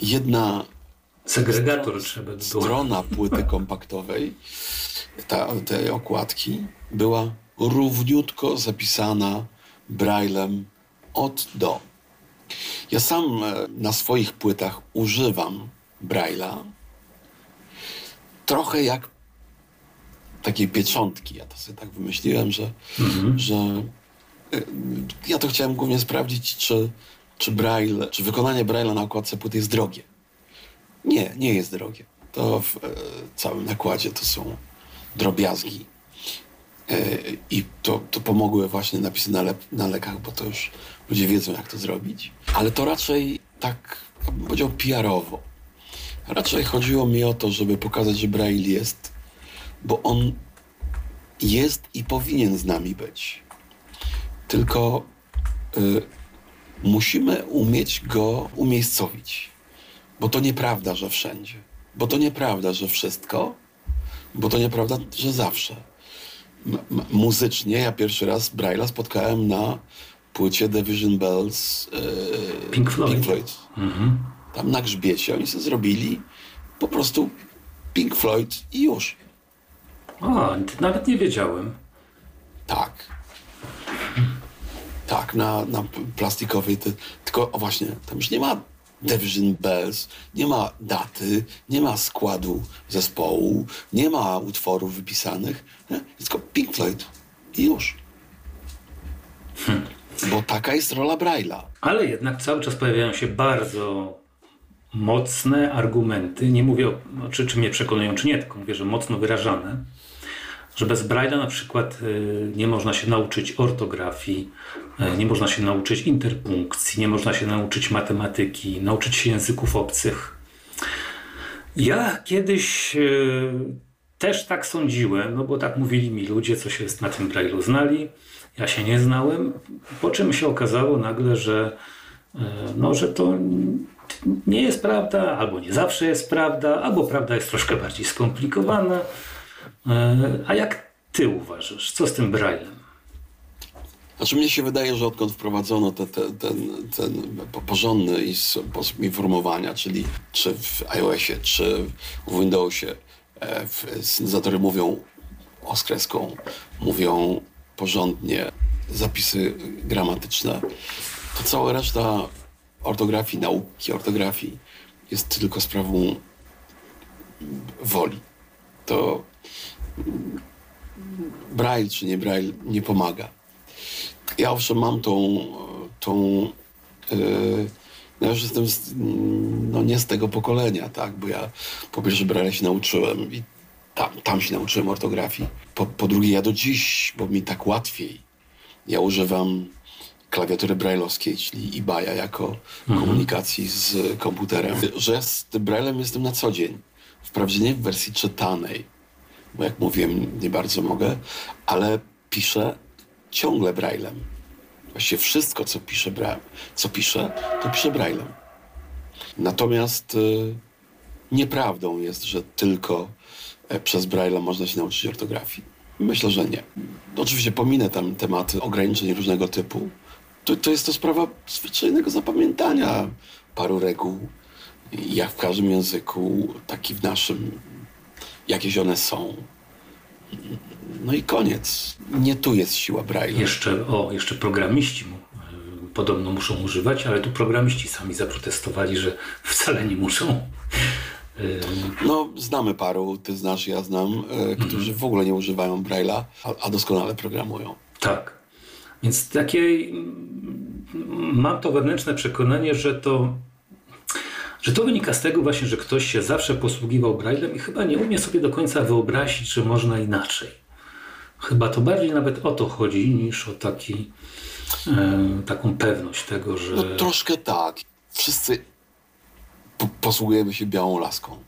jedna Segregator trzeba by było. strona płyty kompaktowej, ta, tej okładki, była równiutko zapisana braillem od do. Ja sam e, na swoich płytach używam braille'a trochę jak takiej pieczątki. Ja to sobie tak wymyśliłem, że, że y, ja to chciałem głównie sprawdzić, czy, czy braille, czy wykonanie braille'a na okładce płyty jest drogie. Nie, nie jest drogie. To w e, całym nakładzie to są drobiazgi. E, I to, to pomogły właśnie napisy na, na lekach, bo to już ludzie wiedzą, jak to zrobić. Ale to raczej tak, bym powiedział, PR-owo. Raczej chodziło mi o to, żeby pokazać, że Braille jest, bo on jest i powinien z nami być. Tylko y, musimy umieć go umiejscowić. Bo to nieprawda, że wszędzie. Bo to nieprawda, że wszystko. Bo to nieprawda, że zawsze. M- muzycznie ja pierwszy raz Braille'a spotkałem na płycie Division Bells yy, Pink Floyd. Pink Floyd. Tam na grzbiecie oni sobie zrobili po prostu Pink Floyd i już. O, nawet nie wiedziałem. Tak. Tak, na, na plastikowej. Ty, tylko, o właśnie, tam już nie ma Division Bells, nie ma daty, nie ma składu zespołu, nie ma utworów wypisanych. Nie? Tylko Pink Floyd i już. Bo taka jest rola Braille'a. Ale jednak cały czas pojawiają się bardzo mocne argumenty. Nie mówię, o, czy, czy mnie przekonują, czy nie, tylko mówię, że mocno wyrażane. Że bez Braille'a na przykład y, nie można się nauczyć ortografii, y, nie można się nauczyć interpunkcji, nie można się nauczyć matematyki, nauczyć się języków obcych. Ja kiedyś y, też tak sądziłem, no bo tak mówili mi ludzie, co się na tym Braille'u znali. Ja się nie znałem, po czym się okazało nagle, że, no, że to nie jest prawda, albo nie zawsze jest prawda, albo prawda jest troszkę bardziej skomplikowana. E, A jak ty uważasz? Co z tym Braille'em? Znaczy mnie się wydaje, że odkąd wprowadzono te, te, ten, ten po- porządny sposób informowania, czyli czy w iOSie, czy w Windowsie, e, w, syntezatory mówią oskreską, mówią porządnie, zapisy gramatyczne, to cała reszta ortografii, nauki ortografii jest tylko sprawą woli. To Braille czy nie Braille nie pomaga. Ja owszem mam tą, tą yy, ja już jestem z, no nie z tego pokolenia, tak, bo ja po pierwsze Braille się nauczyłem i tam, tam się nauczyłem ortografii. Po, po drugie ja do dziś, bo mi tak łatwiej, ja używam klawiatury brailleowskiej, czyli eBaya jako komunikacji z komputerem, że z Braillem jestem na co dzień. Wprawdzie nie w wersji czytanej, bo jak mówiłem, nie bardzo mogę, ale piszę ciągle Braillem. Właściwie wszystko, co piszę, co piszę to piszę Braillem. Natomiast y, nieprawdą jest, że tylko e, przez Braille'a można się nauczyć ortografii. Myślę, że nie. Oczywiście pominę tam tematy ograniczeń różnego typu. To, to jest to sprawa zwyczajnego zapamiętania paru reguł. Jak w każdym języku, tak i w naszym, jakieś one są. No i koniec. Nie tu jest siła Braille'a. Jeszcze, o, jeszcze programiści mu, y, podobno muszą używać, ale tu programiści sami zaprotestowali, że wcale nie muszą. Y, No, znamy paru, ty znasz, ja znam, e, którzy w ogóle nie używają Braille'a, a, a doskonale programują. Tak. Więc takie mm, mam to wewnętrzne przekonanie, że to, że to wynika z tego właśnie, że ktoś się zawsze posługiwał Braillem i chyba nie umie sobie do końca wyobrazić, że można inaczej. Chyba to bardziej nawet o to chodzi, niż o taki, e, taką pewność tego, że... No troszkę tak. Wszyscy po posługujemy się białą laską.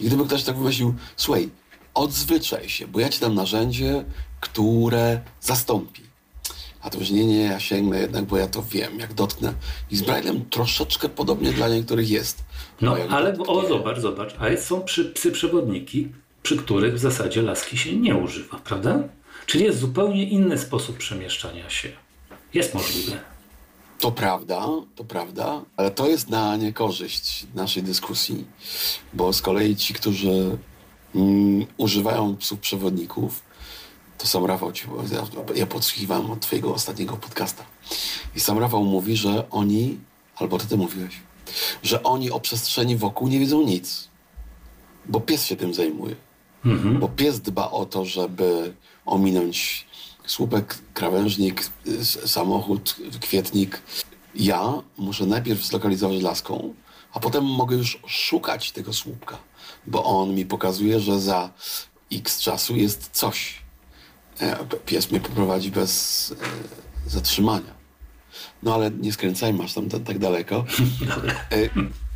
I gdyby ktoś tak wymyślił, słuchaj, odzwyczaj się, bo ja ci dam narzędzie, które zastąpi. A to już nie, nie, ja sięgnę jednak, bo ja to wiem, jak dotknę. I z Braillem troszeczkę podobnie dla niektórych jest. No, ale dotknie- o, zobacz, zobacz, a są przy, psy przewodniki, przy których w zasadzie laski się nie używa, prawda? Czyli jest zupełnie inny sposób przemieszczania się. Jest możliwe. To prawda, to prawda, ale to jest na niekorzyść naszej dyskusji, bo z kolei ci, którzy mm, używają psów przewodników, to sam Rafał, ci, ja, ja podsłuchiwałem od twojego ostatniego podcasta i sam Rafał mówi, że oni, albo ty, ty mówiłeś, że oni o przestrzeni wokół nie wiedzą nic, bo pies się tym zajmuje. Bo pies dba o to, żeby ominąć słupek, krawężnik, samochód, kwietnik. Ja muszę najpierw zlokalizować laską, a potem mogę już szukać tego słupka, bo on mi pokazuje, że za x czasu jest coś. E, Pies mnie poprowadzi bez e, zatrzymania. No ale nie skręcajmy aż tam ta- tak daleko. E,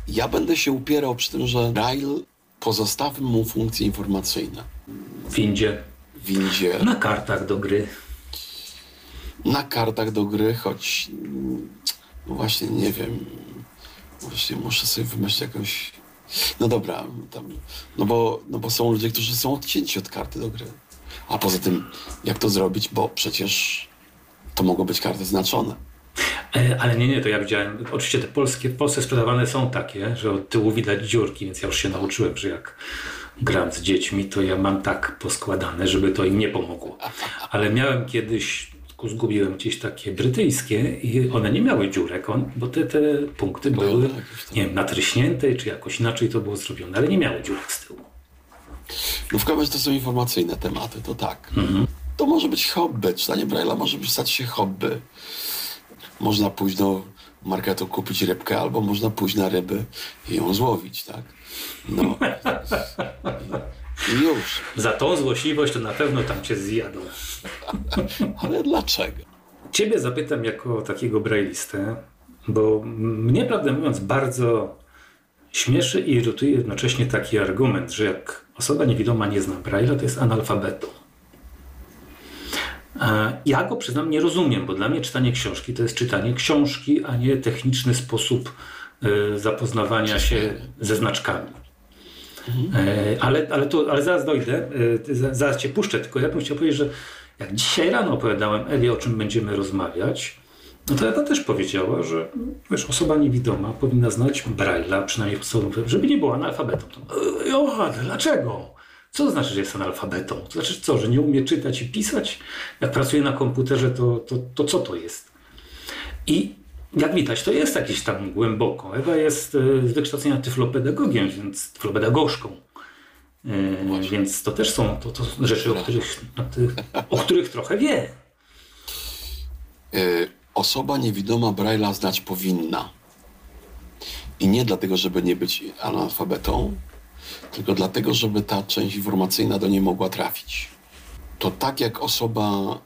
Ja będę się upierał przy tym, że Braille pozostawmy mu funkcje informacyjne. W Indzie. W Indzie, Na kartach do gry. na kartach do gry, choć no właśnie nie wiem. Właśnie muszę sobie wymyślić jakąś. No dobra, tam, no, bo, no bo są ludzie, którzy są odcięci od karty do gry. A poza tym, jak to zrobić, bo przecież to mogą być karty znaczone. E, Ale nie, nie, to ja widziałem, oczywiście te polskie, w Polsce sprzedawane są takie, że od tyłu widać dziurki, więc ja już się nauczyłem, że jak gram z dziećmi, to ja mam tak poskładane, żeby to im nie pomogło. Ale miałem kiedyś, zgubiłem gdzieś takie brytyjskie i one nie miały dziurek, on, bo te, te punkty Były były, jakieś tam. nie wiem, natryśnięte, czy jakoś inaczej to było zrobione, ale nie miały dziurek z tyłu. No w każdym razie to są informacyjne tematy, to tak. To może być hobby, czytanie Braille'a może stać się hobby. Można pójść do marketu kupić rybkę, albo można pójść na ryby i ją złowić, tak? No. I już. Za tą złośliwość to na pewno tam cię zjadą. Ale dlaczego? Ciebie zapytam jako takiego braillistę, bo mnie, prawdę mówiąc, bardzo śmieszy i irytuje jednocześnie taki argument, że jak osoba niewidoma nie zna braille'a, to jest analfabetą. E, Ja go przyznam nie rozumiem, bo dla mnie czytanie książki to jest czytanie książki, a nie techniczny sposób e, zapoznawania się ze znaczkami. E, Ale, ale, to, ale zaraz dojdę, za- zaraz cię puszczę, tylko ja bym chciał powiedzieć, że jak dzisiaj rano opowiadałem Ewie, o czym będziemy rozmawiać, no to Ewa też powiedziała, że wiesz, osoba niewidoma powinna znać Braille'a, przynajmniej podstawowe, żeby nie była analfabetą. E, Johan, dlaczego? Co to znaczy, że jest analfabetą? To znaczy co, że nie umie czytać i pisać? Jak pracuje na komputerze, to, to, to co to jest? I jak widać, to jest jakieś tam głęboko. Ewa jest e, z wykształcenia tyflopedagogiem, więc tyflopedagożką. E, więc to też są to, to rzeczy, o których, na tych, o których trochę wie. Y, osoba niewidoma Braille'a znać powinna. I nie dlatego, żeby nie być analfabetą, tylko dlatego, żeby ta część informacyjna do niej mogła trafić. To tak jak osoba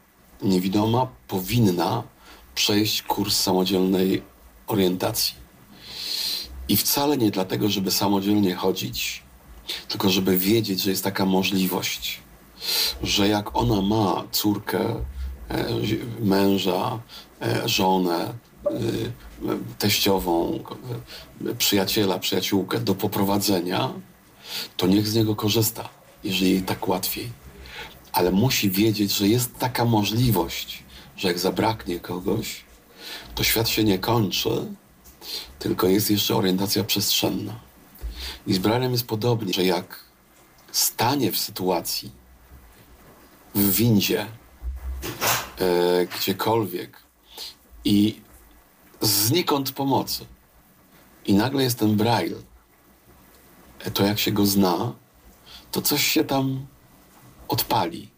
niewidoma powinna przejść kurs samodzielnej orientacji. I wcale nie dlatego, żeby samodzielnie chodzić, tylko żeby wiedzieć, że jest taka możliwość, że jak ona ma córkę, męża, e, żonę, y, teściową, e, przyjaciela, przyjaciółkę do poprowadzenia, to niech z niego korzysta, jeżeli jej tak łatwiej. Ale musi wiedzieć, że jest taka możliwość, że jak zabraknie kogoś, to świat się nie kończy, tylko jest jeszcze orientacja przestrzenna. I z Braille'em jest podobnie, że jak stanie w sytuacji, w windzie, e, gdziekolwiek i znikąd pomocy i nagle jest ten Braille, e, to jak się go zna, to coś się tam odpali.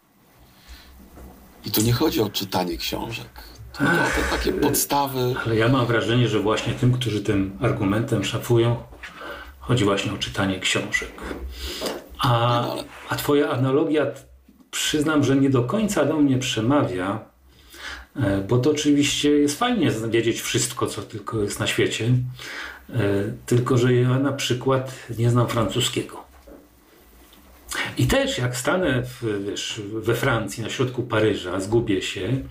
I tu nie chodzi o czytanie książek, tylko o te takie podstawy. Ale ja mam wrażenie, że właśnie tym, którzy tym argumentem szafują, chodzi właśnie o czytanie książek. A, a twoja analogia, przyznam, że nie do końca do mnie przemawia, e, bo to oczywiście jest fajnie wiedzieć wszystko, co tylko jest na świecie, e, tylko że ja na przykład nie znam francuskiego. I też jak stanę w, wiesz, we Francji, na środku Paryża, zgubię się,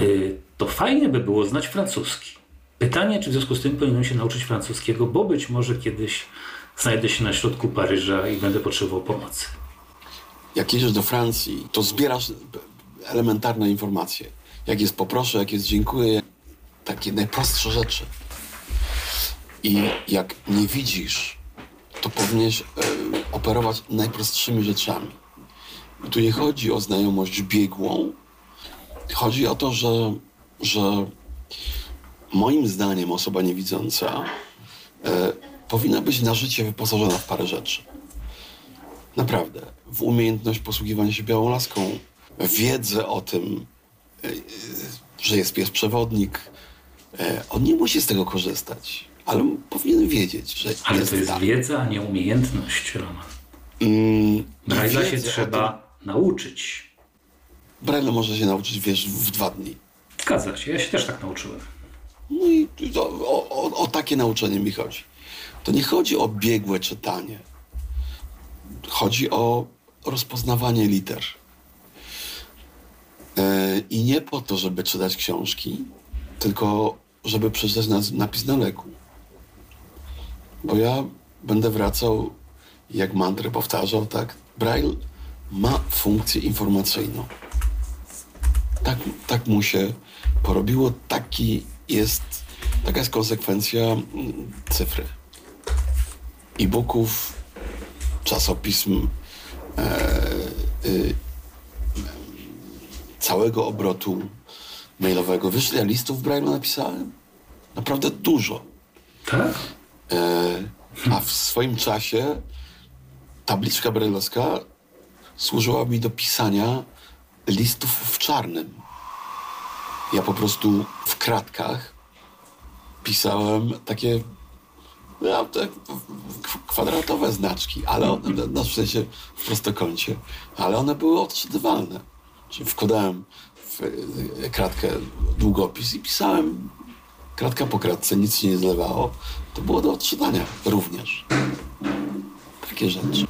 y, to fajnie by było znać francuski. Pytanie, czy w związku z tym powinienem się nauczyć francuskiego, bo być może kiedyś znajdę się na środku Paryża i będę potrzebował pomocy. Jak jedziesz do Francji, to zbierasz elementarne informacje. Jak jest poproszę, jak jest dziękuję, takie najprostsze rzeczy. I jak nie widzisz, to powinieneś e, operować najprostszymi rzeczami. I tu nie chodzi o znajomość biegłą. Chodzi o to, że, że moim zdaniem osoba niewidząca e, powinna być na życie wyposażona w parę rzeczy. Naprawdę. W umiejętność posługiwania się białą laską, wiedzę o tym, e, e, że jest pies przewodnik. E, On nie musi z tego korzystać, ale powinien wiedzieć, że Ale jest to jest tak. wiedza, a nie umiejętność, Roman. Mm, Braille'a się trzeba nauczyć. tym- Braille może się nauczyć, wiesz, w dwa dni. Zgadza się, ja się też tak nauczyłem. No i to, o, o, o takie nauczenie mi chodzi. To nie chodzi o biegłe czytanie. Chodzi o rozpoznawanie liter. E, I nie po to, żeby czytać książki, tylko żeby przeczytać napis na leku. Bo ja będę wracał, jak mantrę powtarzał, tak? Braille ma funkcję informacyjną. Tak, tak mu się porobiło, taki jest, taka jest konsekwencja mm, cyfry. E-booków, czasopism, całego obrotu mailowego. Wiesz, ile listów Braille'a napisałem? Naprawdę dużo. Tak? E, a w swoim czasie tabliczka brajlowska służyła mi do pisania listów w czarnym. Ja po prostu w kratkach pisałem takie no, te kwadratowe znaczki, ale one, no, w sensie w prostokącie, ale one były odczytywalne. Czyli wkładałem w e, kratkę długopis i pisałem kratka po kratce, nic się nie zlewało. To było do odczytania również. Takie rzeczy.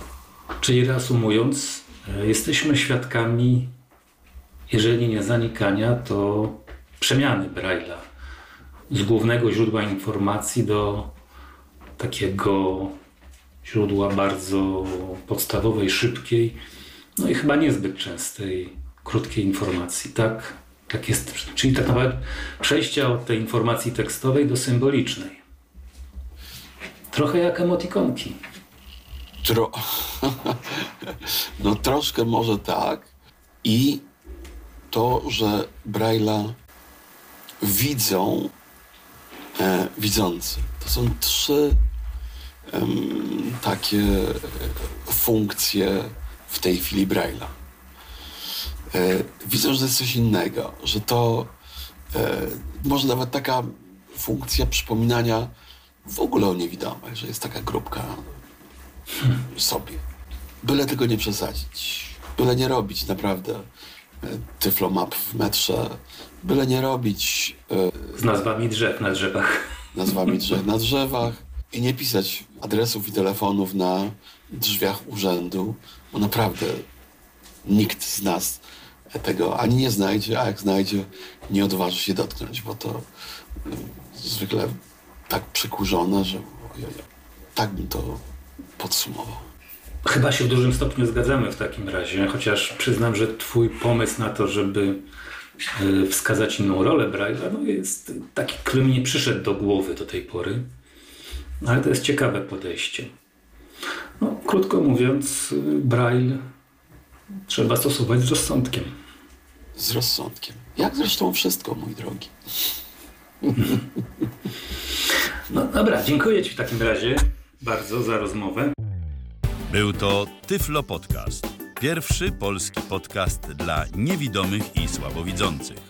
Czyli reasumując, e, jesteśmy świadkami, jeżeli nie zanikania, to przemiany Braille'a z głównego źródła informacji do takiego źródła bardzo podstawowej, szybkiej, no i chyba niezbyt częstej, krótkiej informacji, tak? Tak jest. Czyli tak naprawdę przejścia od tej informacji tekstowej do symbolicznej. Trochę jak emotikonki. Tro... no troszkę może tak. I to, że Braille'a widzą e, widzący. To są trzy takie e, funkcje w tej chwili Braille'a. E, widzą, że to jest coś innego, że to e, może nawet taka funkcja przypominania w ogóle o niewidomych, że jest taka grupka sobie. Byle tego nie przesadzić. Byle nie robić naprawdę tyflomap w metrze. Byle nie robić Z nazwami drzew na drzewach. nazwami drzew na drzewach i nie pisać adresów i telefonów na drzwiach urzędu, bo naprawdę nikt z nas tego ani nie znajdzie, a jak znajdzie, nie odważy się dotknąć, bo to y, zwykle tak przekurzone, że tak bym to podsumował. Chyba się w dużym stopniu zgadzamy w takim razie, chociaż przyznam, że Twój pomysł na to, żeby e, wskazać inną rolę Braille'a, no jest taki, który mi nie przyszedł do głowy do tej pory, ale to jest ciekawe podejście. No, krótko mówiąc, Braille trzeba stosować z rozsądkiem. Z rozsądkiem. Jak zresztą wszystko, mój drogi. No dobra, dziękuję Ci w takim razie bardzo za rozmowę. Był to Tyflo Podcast. Pierwszy polski podcast dla niewidomych i słabowidzących.